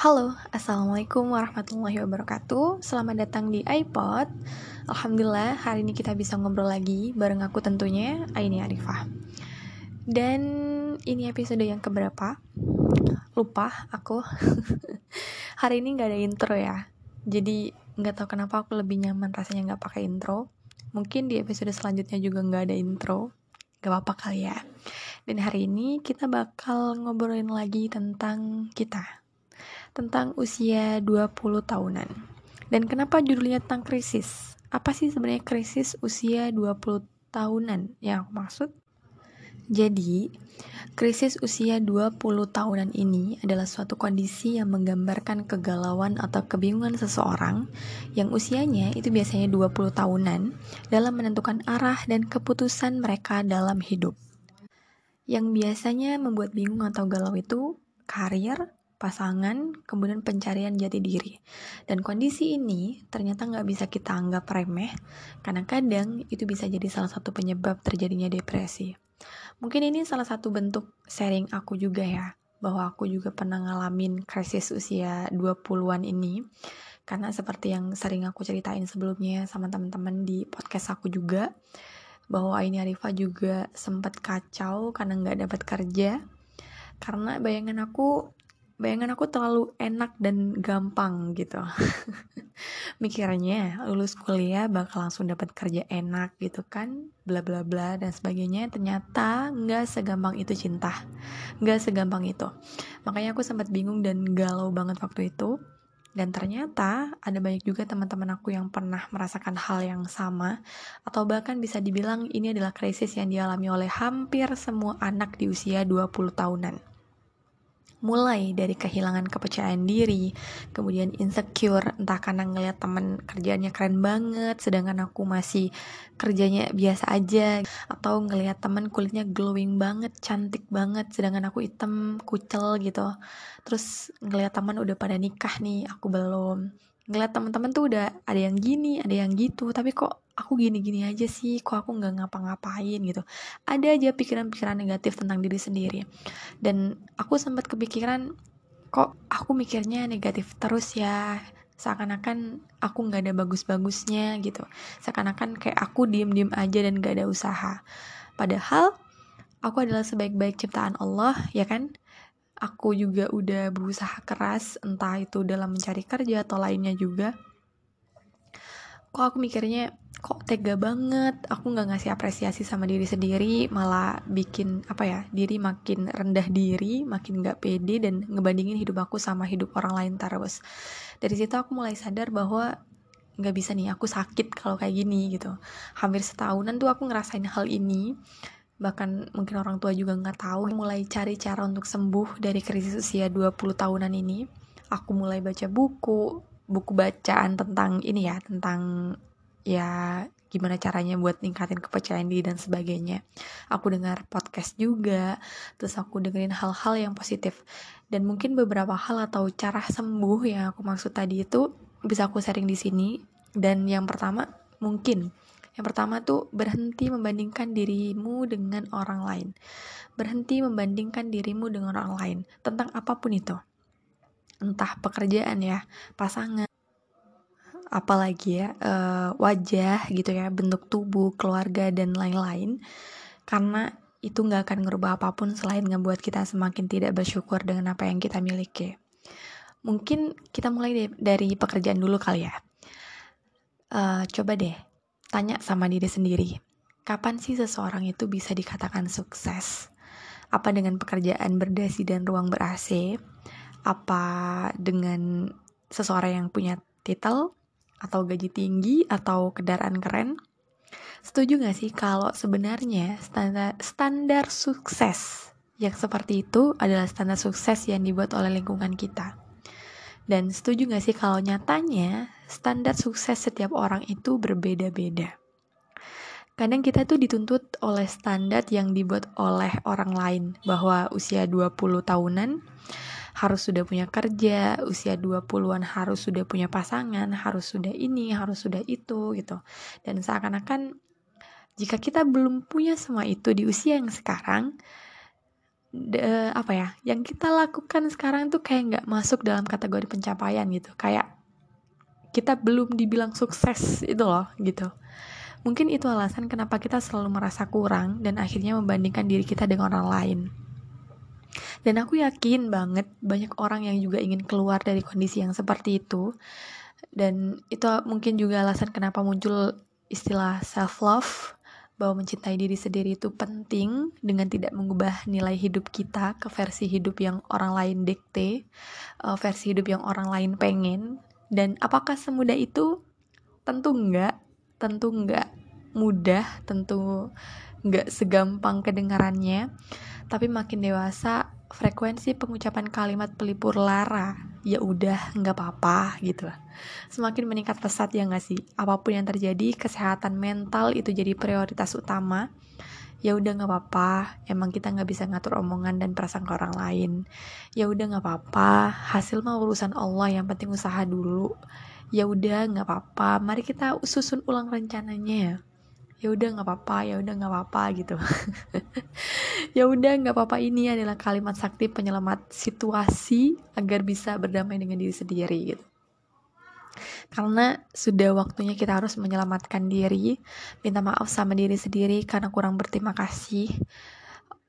Halo, Assalamualaikum warahmatullahi wabarakatuh. Selamat datang di iPod. Alhamdulillah, hari ini kita bisa ngobrol lagi Bareng aku tentunya, Aini Arifah. Dan ini episode yang keberapa? Lupa aku. Hari ini gak ada intro ya. Jadi gak tahu kenapa aku lebih nyaman rasanya gak pakai intro. Mungkin di episode selanjutnya juga gak ada intro. Gak apa-apa kali ya. Dan hari ini kita bakal ngobrolin lagi tentang kita tentang usia 20 tahunan. Dan kenapa judulnya tentang krisis? Apa sih sebenarnya krisis usia 20 tahunan yang aku maksud? Jadi, krisis usia 20 tahunan ini adalah suatu kondisi yang menggambarkan kegalauan atau kebingungan seseorang yang usianya itu biasanya 20 tahunan dalam menentukan arah dan keputusan mereka dalam hidup. Yang biasanya membuat bingung atau galau itu karir, pasangan, kemudian pencarian jati diri. Dan kondisi ini ternyata nggak bisa kita anggap remeh, karena kadang itu bisa jadi salah satu penyebab terjadinya depresi. Mungkin ini salah satu bentuk sharing aku juga ya, bahwa aku juga pernah ngalamin krisis usia 20-an ini. Karena seperti yang sering aku ceritain sebelumnya sama teman-teman di podcast aku juga, bahwa ini Arifah juga sempat kacau karena nggak dapat kerja. Karena bayangan aku bayangan aku terlalu enak dan gampang gitu. Mikirnya lulus kuliah bakal langsung dapat kerja enak gitu kan bla bla bla dan sebagainya. Ternyata nggak segampang itu cinta. Nggak segampang itu. Makanya aku sempat bingung dan galau banget waktu itu. Dan ternyata ada banyak juga teman-teman aku yang pernah merasakan hal yang sama. Atau bahkan bisa dibilang ini adalah krisis yang dialami oleh hampir semua anak di usia 20 tahunan mulai dari kehilangan kepercayaan diri, kemudian insecure, entah karena ngeliat temen kerjanya keren banget, sedangkan aku masih kerjanya biasa aja, atau ngeliat temen kulitnya glowing banget, cantik banget, sedangkan aku hitam, kucel gitu. Terus ngeliat temen udah pada nikah nih, aku belum. Ngeliat temen-temen tuh udah ada yang gini, ada yang gitu, tapi kok aku gini-gini aja sih kok aku nggak ngapa-ngapain gitu. Ada aja pikiran-pikiran negatif tentang diri sendiri. Dan aku sempat kepikiran kok aku mikirnya negatif terus ya? Seakan-akan aku nggak ada bagus-bagusnya gitu. Seakan-akan kayak aku diem-diem aja dan gak ada usaha. Padahal aku adalah sebaik-baik ciptaan Allah ya kan? Aku juga udah berusaha keras entah itu dalam mencari kerja atau lainnya juga kok aku mikirnya kok tega banget? Aku nggak ngasih apresiasi sama diri sendiri malah bikin apa ya diri makin rendah diri makin nggak pede dan ngebandingin hidup aku sama hidup orang lain terus. Dari situ aku mulai sadar bahwa nggak bisa nih aku sakit kalau kayak gini gitu. Hampir setahunan tuh aku ngerasain hal ini. Bahkan mungkin orang tua juga nggak tahu. Mulai cari cara untuk sembuh dari krisis usia 20 tahunan ini aku mulai baca buku buku bacaan tentang ini ya tentang ya gimana caranya buat ningkatin kepercayaan diri dan sebagainya. Aku dengar podcast juga, terus aku dengerin hal-hal yang positif. Dan mungkin beberapa hal atau cara sembuh yang aku maksud tadi itu bisa aku sharing di sini. Dan yang pertama mungkin yang pertama tuh berhenti membandingkan dirimu dengan orang lain. Berhenti membandingkan dirimu dengan orang lain tentang apa pun itu entah pekerjaan ya, pasangan, apalagi ya, uh, wajah gitu ya, bentuk tubuh, keluarga dan lain-lain. Karena itu nggak akan ngerubah apa pun selain ngebuat kita semakin tidak bersyukur dengan apa yang kita miliki. Mungkin kita mulai dari pekerjaan dulu kali ya. Uh, coba deh tanya sama diri sendiri, kapan sih seseorang itu bisa dikatakan sukses? Apa dengan pekerjaan berdasi dan ruang ber-AC? Apa dengan seseorang yang punya titel atau gaji tinggi atau kendaraan keren? Setuju gak sih kalau sebenarnya standar standar sukses yang seperti itu adalah standar sukses yang dibuat oleh lingkungan kita? Dan setuju gak sih kalau nyatanya standar sukses setiap orang itu berbeda-beda? Kadang kita tuh dituntut oleh standar yang dibuat oleh orang lain bahwa usia 20 tahunan harus sudah punya kerja, usia 20-an harus sudah punya pasangan, harus sudah ini, harus sudah itu gitu. Dan seakan-akan jika kita belum punya semua itu di usia yang sekarang, de, apa ya yang kita lakukan sekarang tuh kayak nggak masuk dalam kategori pencapaian gitu. Kayak kita belum dibilang sukses itu loh gitu. Mungkin itu alasan kenapa kita selalu merasa kurang dan akhirnya membandingkan diri kita dengan orang lain dan aku yakin banget banyak orang yang juga ingin keluar dari kondisi yang seperti itu dan itu mungkin juga alasan kenapa muncul istilah self love bahwa mencintai diri sendiri itu penting dengan tidak mengubah nilai hidup kita ke versi hidup yang orang lain dikte, uh, versi hidup yang orang lain pengen. Dan apakah semudah itu? Tentu enggak, tentu enggak mudah, tentu enggak segampang kedengarannya. Tapi makin dewasa, frekuensi pengucapan kalimat pelipur lara. Ya udah nggak apa-apa gitu lah. Semakin meningkat pesat ya nggak sih? Apa pun yang terjadi kesehatan mental itu jadi prioritas utama. Ya udah nggak apa-apa. Emang kita nggak bisa ngatur omongan dan perasaan ke orang lain. Ya udah nggak apa-apa. Hasil mah urusan Allah yang penting usaha dulu. Ya udah nggak apa-apa. Mari kita susun ulang rencananya ya ya udah nggak apa-apa ya udah nggak apa-apa gitu. Ya udah nggak apa-apa ini adalah kalimat sakti penyelamat situasi agar bisa berdamai dengan diri sendiri gitu. Karena sudah waktunya kita harus menyelamatkan diri minta maaf sama diri sendiri karena kurang berterima kasih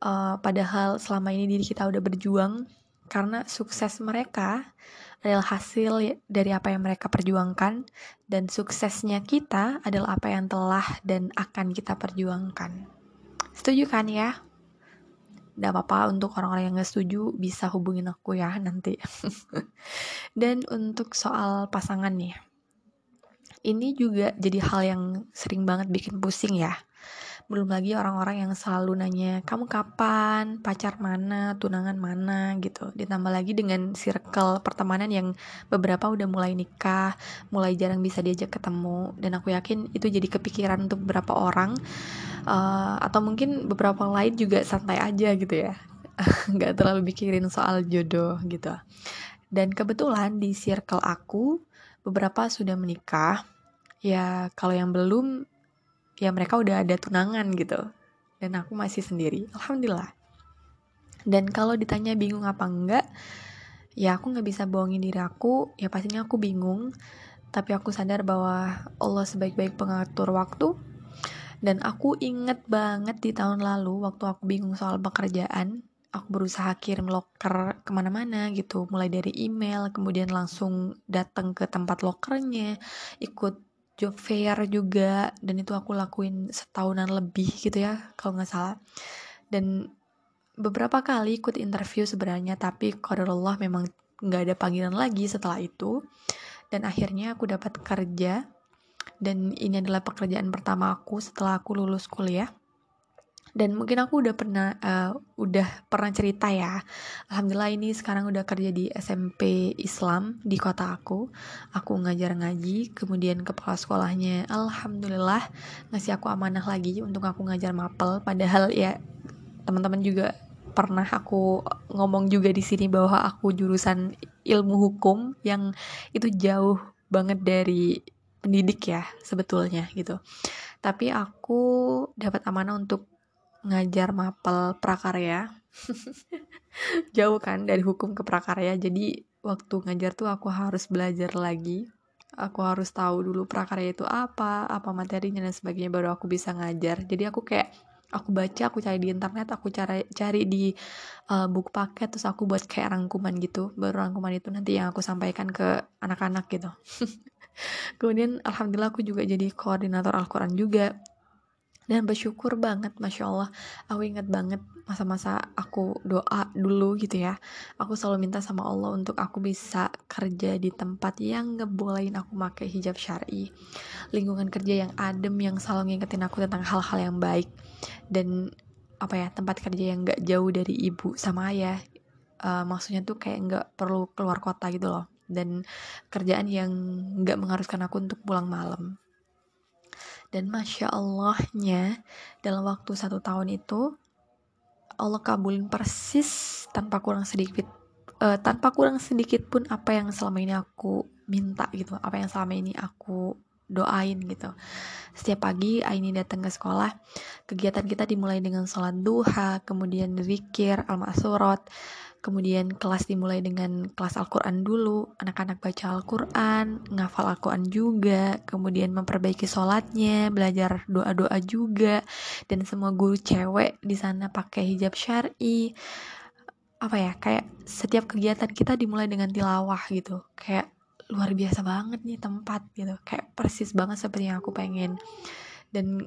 uh, padahal selama ini diri kita udah berjuang. Karena sukses mereka adalah hasil dari apa yang mereka perjuangkan dan suksesnya kita adalah apa yang telah dan akan kita perjuangkan. Setuju kan ya? Tidak apa-apa untuk orang-orang yang gak setuju bisa hubungin aku ya nanti. dan untuk soal pasangan nih. Ini juga jadi hal yang sering banget bikin pusing ya belum lagi orang-orang yang selalu nanya kamu kapan? Pacar mana? Tunangan mana? gitu. Ditambah lagi dengan circle pertemanan yang beberapa udah mulai nikah mulai jarang bisa diajak ketemu. Dan aku yakin itu jadi kepikiran untuk beberapa orang uh, atau mungkin beberapa lain juga santai aja gitu ya. Nggak terlalu mikirin soal jodoh gitu. Dan kebetulan di circle aku beberapa sudah menikah. Ya kalau yang belum ya mereka udah ada tunangan gitu. Dan aku masih sendiri. Alhamdulillah. Dan kalau ditanya bingung apa enggak ya aku nggak bisa bohongin diri aku. Ya pastinya aku bingung. Tapi aku sadar bahwa Allah sebaik-baik pengatur waktu. Dan aku inget banget di tahun lalu waktu aku bingung soal pekerjaan aku berusaha kirim loker ke mana-mana gitu. Mulai dari email kemudian langsung datang ke tempat lokernya ikut job fair juga dan itu aku lakuin setahunan lebih gitu ya kalau nggak salah. Dan beberapa kali ikut interview sebenarnya tapi Allah memang nggak ada panggilan lagi setelah itu. Dan akhirnya aku dapat kerja dan ini adalah pekerjaan pertama aku setelah aku lulus kuliah dan mungkin aku udah pernah uh, udah pernah cerita ya. Alhamdulillah ini sekarang udah kerja di SMP Islam di kota aku. Aku ngajar ngaji kemudian kepala sekolahnya alhamdulillah ngasih aku amanah lagi untuk aku ngajar mapel. Padahal ya teman-teman juga pernah aku ngomong juga di sini bahwa aku jurusan ilmu hukum yang itu jauh banget dari pendidik ya sebetulnya gitu. Tapi aku dapat amanah untuk ngajar mapel prakarya. Jauh kan dari hukum ke prakarya. Jadi waktu ngajar tuh aku harus belajar lagi. Aku harus tahu dulu prakarya itu apa apa materinya dan sebagainya baru aku bisa ngajar. Jadi aku kayak aku baca aku cari di internet aku cari cari di uh, buku paket terus aku buat kayak rangkuman gitu. Baru rangkuman itu nanti yang aku sampaikan ke anak-anak gitu. Kemudian alhamdulillah aku juga jadi koordinator Al-Quran juga dan bersyukur banget masya Allah. Aku inget banget masa-masa aku doa dulu gitu ya. Aku selalu minta sama Allah untuk aku bisa kerja di tempat yang ngebolehin aku pakai hijab syari. Lingkungan kerja yang adem yang selalu ngingetin aku tentang hal-hal yang baik. Dan apa ya tempat kerja yang gak jauh dari ibu sama ayah. Uh, maksudnya tuh kayak nggak perlu keluar kota gitu loh. Dan kerjaan yang nggak mengharuskan aku untuk pulang malam dan masya Allahnya dalam waktu satu tahun itu Allah kabulin persis tanpa kurang sedikit uh, tanpa kurang sedikit pun apa yang selama ini aku minta gitu apa yang selama ini aku doain gitu. Setiap pagi Aini datang ke sekolah kegiatan kita dimulai dengan sholat duha kemudian zikir al-ma'surat kemudian kelas dimulai dengan kelas Al-Quran dulu anak-anak baca Al-Quran ngafal Al-Quran juga kemudian memperbaiki sholatnya belajar doa-doa juga dan semua guru cewek di sana pakai hijab syari. Apa ya kayak setiap kegiatan kita dimulai dengan tilawah gitu. Kayak luar biasa banget nih tempat gitu. Kayak persis banget seperti yang aku pengen. Dan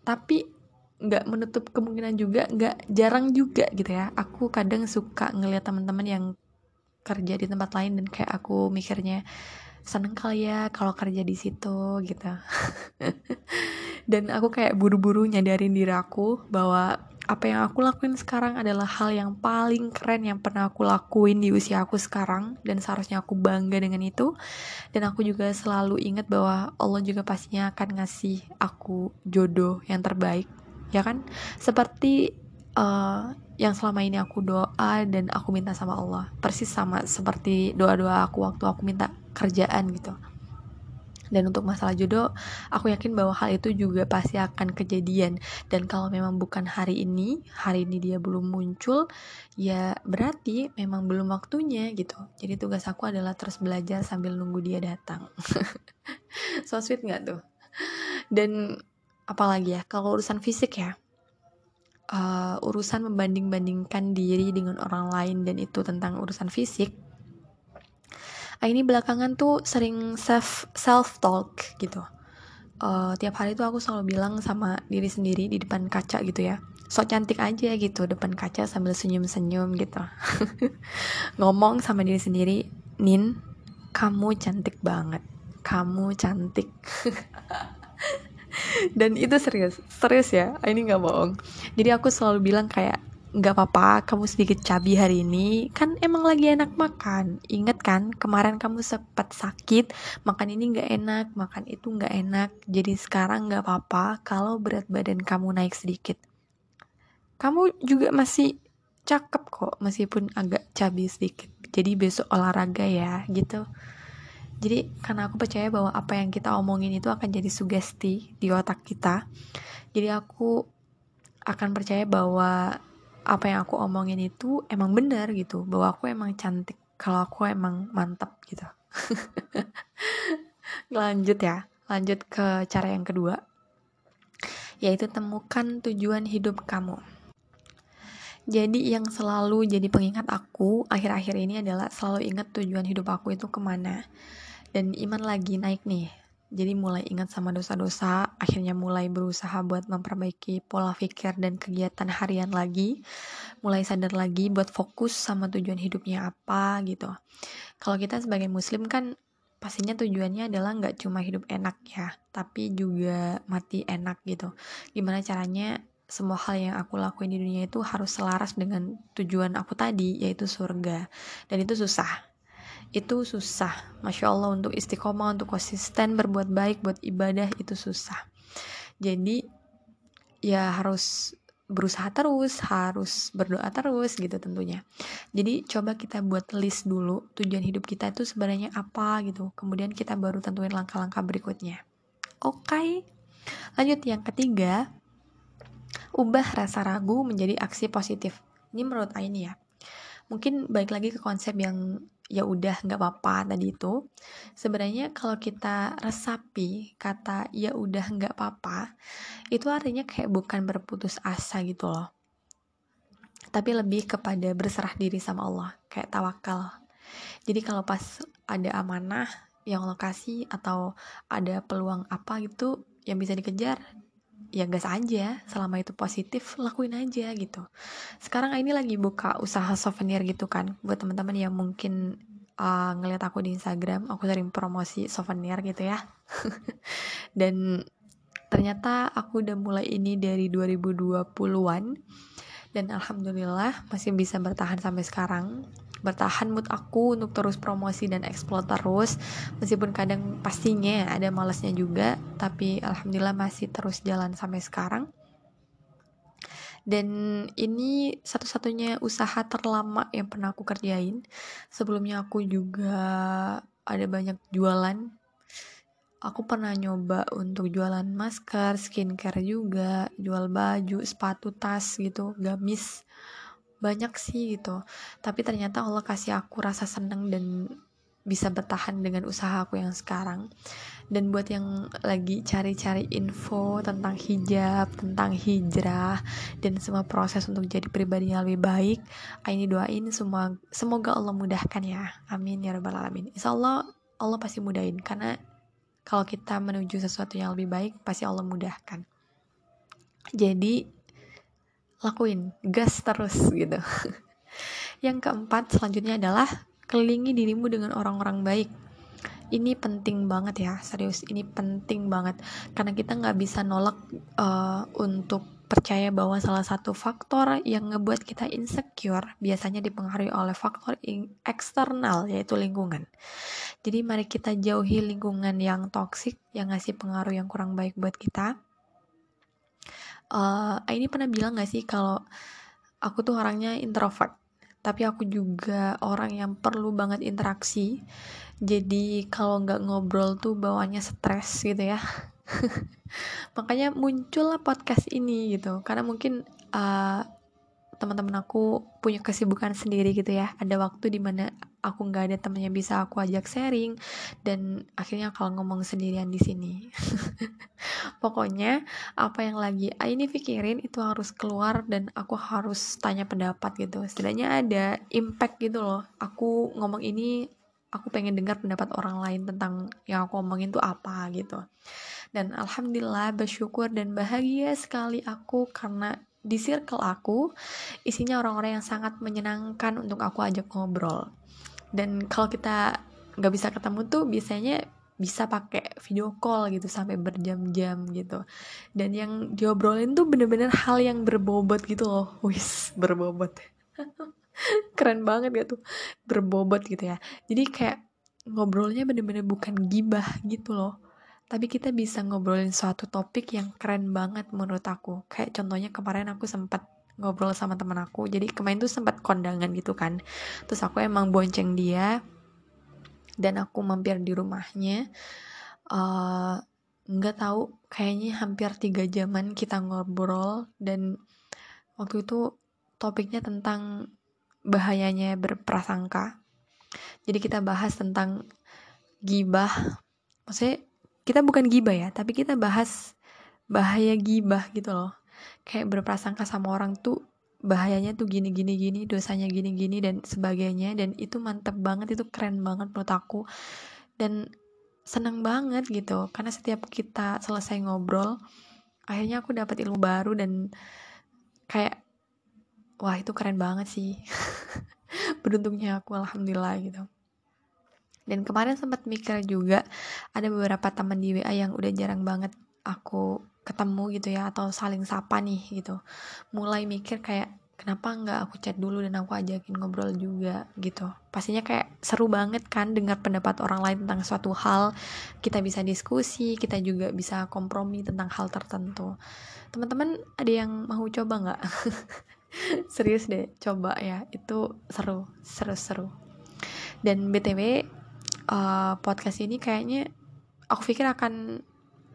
tapi nggak menutup kemungkinan juga nggak jarang juga gitu ya. Aku kadang suka ngeliat teman-teman yang kerja di tempat lain dan kayak aku mikirnya seneng kali ya kalau kerja di situ gitu. Dan aku kayak buru-buru nyadarin diri aku bahwa apa yang aku lakuin sekarang adalah hal yang paling keren yang pernah aku lakuin di usia aku sekarang dan seharusnya aku bangga dengan itu. Dan aku juga selalu ingat bahwa Allah juga pastinya akan ngasih aku jodoh yang terbaik ya kan? Seperti uh, yang selama ini aku doa dan aku minta sama Allah. Persis sama seperti doa-doa aku waktu aku minta kerjaan gitu. Dan untuk masalah jodoh aku yakin bahwa hal itu juga pasti akan kejadian. Dan kalau memang bukan hari ini hari ini dia belum muncul ya berarti memang belum waktunya gitu. Jadi tugas aku adalah terus belajar sambil nunggu dia datang. So sweet nggak tuh? Dan apalagi ya kalau urusan fisik ya. Uh, urusan membanding-bandingkan diri dengan orang lain dan itu tentang urusan fisik. Uh, ini belakangan tuh sering self self talk gitu. Uh, tiap hari tuh aku selalu bilang sama diri sendiri di depan kaca gitu ya. So cantik aja gitu depan kaca sambil senyum-senyum gitu. Ngomong sama diri sendiri Nin kamu cantik banget. Kamu cantik dan itu serius serius ya. Ini nggak bohong. Jadi aku selalu bilang kayak nggak apa-apa kamu sedikit cabi hari ini. Kan emang lagi enak makan. Inget kan kemarin kamu sempat sakit makan ini nggak enak makan itu nggak enak. Jadi sekarang nggak apa-apa kalau berat badan kamu naik sedikit. Kamu juga masih cakep kok meskipun agak cabi sedikit. Jadi besok olahraga ya gitu jadi karena aku percaya bahwa apa yang kita omongin itu akan jadi sugesti di otak kita jadi aku akan percaya bahwa apa yang aku omongin itu emang benar gitu bahwa aku emang cantik kalau aku emang mantap gitu. Lanjut ya lanjut ke cara yang kedua yaitu temukan tujuan hidup kamu. Jadi yang selalu jadi pengingat aku akhir-akhir ini adalah selalu ingat tujuan hidup aku itu ke mana dan iman lagi naik nih. Jadi mulai ingat sama dosa-dosa akhirnya mulai berusaha buat memperbaiki pola pikir dan kegiatan harian lagi. Mulai sadar lagi buat fokus sama tujuan hidupnya apa gitu. Kalau kita sebagai muslim kan pastinya tujuannya adalah nggak cuma hidup enak ya tapi juga mati enak gitu. Gimana caranya semua hal yang aku lakuin di dunia itu harus selaras dengan tujuan aku tadi yaitu surga. Dan itu susah itu susah. Masya allah untuk istiqomah untuk konsisten berbuat baik buat ibadah itu susah. Jadi ya harus berusaha terus harus berdoa terus gitu tentunya. Jadi coba kita buat list dulu tujuan hidup kita itu sebenarnya apa gitu. Kemudian kita baru tentuin langkah-langkah berikutnya. Oke okay. lanjut. Yang ketiga ubah rasa ragu menjadi aksi positif. Ini menurut Aini ya. Mungkin balik lagi ke konsep yang ya udah nggak apa-apa tadi itu. Sebenarnya kalau kita resapi kata ya udah nggak apa-apa itu artinya kayak bukan berputus asa gitu loh. Tapi lebih kepada berserah diri sama Allah kayak tawakal. Jadi kalau pas ada amanah yang lokasi atau ada peluang apa gitu yang bisa dikejar ya gas aja selama itu positif lakuin aja gitu. Sekarang ini lagi buka usaha souvenir gitu kan buat teman-teman yang mungkin uh, ngeliat aku di Instagram aku sering promosi souvenir gitu ya. Dan ternyata aku udah mulai ini dari 2020-an dan alhamdulillah masih bisa bertahan sampai sekarang bertahan mood aku untuk terus promosi dan explore terus. Meskipun kadang pastinya ada malesnya juga tapi alhamdulillah masih terus jalan sampai sekarang. Dan ini satu-satunya usaha terlama yang pernah aku kerjain. Sebelumnya aku juga ada banyak jualan. Aku pernah nyoba untuk jualan masker, skincare juga, jual baju, sepatu, tas gitu, gamis. Banyak sih gitu. Tapi ternyata Allah kasih aku rasa senang dan bisa bertahan dengan usaha aku yang sekarang. Dan buat yang lagi cari-cari info tentang hijab, tentang hijrah, dan semua proses untuk jadi pribadi yang lebih baik, ini doain semua semoga Allah mudahkan ya. Amin ya rabbal alamin. Insya Allah Allah pasti mudahin karena kalau kita menuju sesuatu yang lebih baik pasti Allah mudahkan jadi lakuin gas terus gitu yang keempat selanjutnya adalah kelilingi dirimu dengan orang-orang baik ini penting banget ya serius ini penting banget karena kita nggak bisa nolak uh, untuk percaya bahwa salah satu faktor yang ngebuat kita insecure biasanya dipengaruhi oleh faktor eksternal yaitu lingkungan. Jadi mari kita jauhi lingkungan yang toksik yang ngasih pengaruh yang kurang baik buat kita. Uh, ini pernah bilang gak sih kalau aku tuh orangnya introvert, tapi aku juga orang yang perlu banget interaksi. Jadi kalau nggak ngobrol tuh bawanya stres gitu ya. makanya muncullah podcast ini gitu karena mungkin uh, teman-teman aku punya kesibukan sendiri gitu ya. Ada waktu di mana aku nggak ada temennya bisa aku ajak sharing dan akhirnya kalau ngomong sendirian di sini. Pokoknya apa yang lagi ini pikirin itu harus keluar dan aku harus tanya pendapat gitu. Setidaknya ada impact gitu loh. Aku ngomong ini aku pengen dengar pendapat orang lain tentang yang aku ngomongin tuh apa gitu. Dan alhamdulillah bersyukur dan bahagia sekali aku karena di circle aku isinya orang-orang yang sangat menyenangkan untuk aku ajak ngobrol. Dan kalau kita nggak bisa ketemu tuh biasanya bisa pakai video call gitu sampai berjam-jam gitu. Dan yang diobrolin tuh bener-bener hal yang berbobot gitu loh. Wis berbobot. Keren banget gitu berbobot gitu ya. Jadi kayak ngobrolnya bener-bener bukan gibah gitu loh tapi kita bisa ngobrolin suatu topik yang keren banget menurut aku. Kayak contohnya kemarin aku sempat ngobrol sama teman aku. Jadi kemarin tuh sempat kondangan gitu kan. Terus aku emang bonceng dia dan aku mampir di rumahnya. Uh, nggak tahu kayaknya hampir tiga jaman kita ngobrol dan waktu itu topiknya tentang bahayanya berprasangka. Jadi kita bahas tentang gibah. Maksudnya kita bukan gibah ya tapi kita bahas bahaya gibah gitu loh. Kayak berprasangka sama orang tuh bahayanya tuh gini gini gini dosanya gini gini dan sebagainya dan itu mantep banget itu keren banget menurut aku. Dan seneng banget gitu karena setiap kita selesai ngobrol akhirnya aku dapat ilmu baru dan kayak wah itu keren banget sih. Beruntungnya aku alhamdulillah gitu dan kemarin sempat mikir juga ada beberapa teman di WA yang udah jarang banget aku ketemu gitu ya atau saling sapa nih gitu. Mulai mikir kayak kenapa nggak aku chat dulu dan aku ajakin ngobrol juga? gitu. Pastinya kayak seru banget kan dengar pendapat orang lain tentang suatu hal. Kita bisa diskusi kita juga bisa kompromi tentang hal tertentu. Teman-teman ada yang mau coba nggak? Serius deh coba ya. Itu seru seru seru. Dan btw uh, podcast ini kayaknya aku pikir akan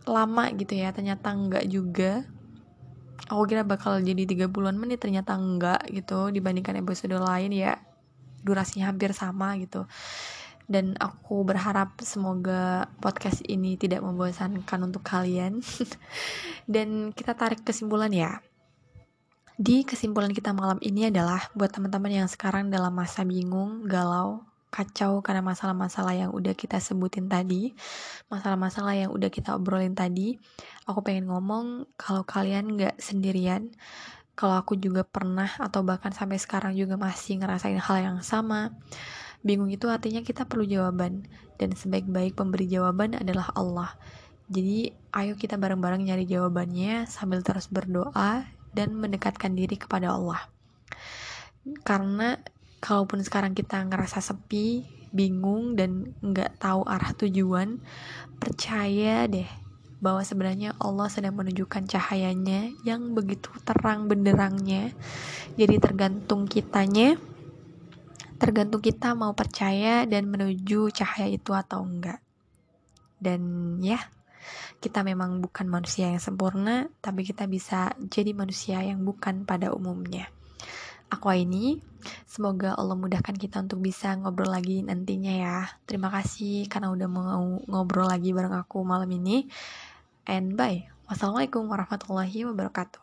lama gitu ya ternyata enggak juga. Aku kira bakal jadi 30-an menit ternyata enggak gitu dibandingkan episode lain ya durasinya hampir sama gitu. Dan aku berharap semoga podcast ini tidak membosankan untuk kalian. Dan kita tarik kesimpulan ya. Di kesimpulan kita malam ini adalah buat teman-teman yang sekarang dalam masa bingung, galau, kacau karena masalah-masalah yang udah kita sebutin tadi, masalah-masalah yang udah kita obrolin tadi, aku pengen ngomong kalau kalian nggak sendirian, kalau aku juga pernah atau bahkan sampai sekarang juga masih ngerasain hal yang sama. Bingung itu artinya kita perlu jawaban dan sebaik-baik pemberi jawaban adalah Allah. Jadi ayo kita bareng-bareng nyari jawabannya sambil terus berdoa dan mendekatkan diri kepada Allah. Karena kalaupun sekarang kita ngerasa sepi, bingung dan nggak tahu arah tujuan, percaya deh bahwa sebenarnya Allah sedang menunjukkan cahayanya yang begitu terang benderangnya. Jadi tergantung kitanya, tergantung kita mau percaya dan menuju cahaya itu atau enggak. dan ya kita memang bukan manusia yang sempurna tapi kita bisa jadi manusia yang bukan pada umumnya aku ini. Semoga Allah mudahkan kita untuk bisa ngobrol lagi nantinya ya. Terima kasih karena udah mau ngobrol lagi bareng aku malam ini. And bye. Wassalamualaikum warahmatullahi wabarakatuh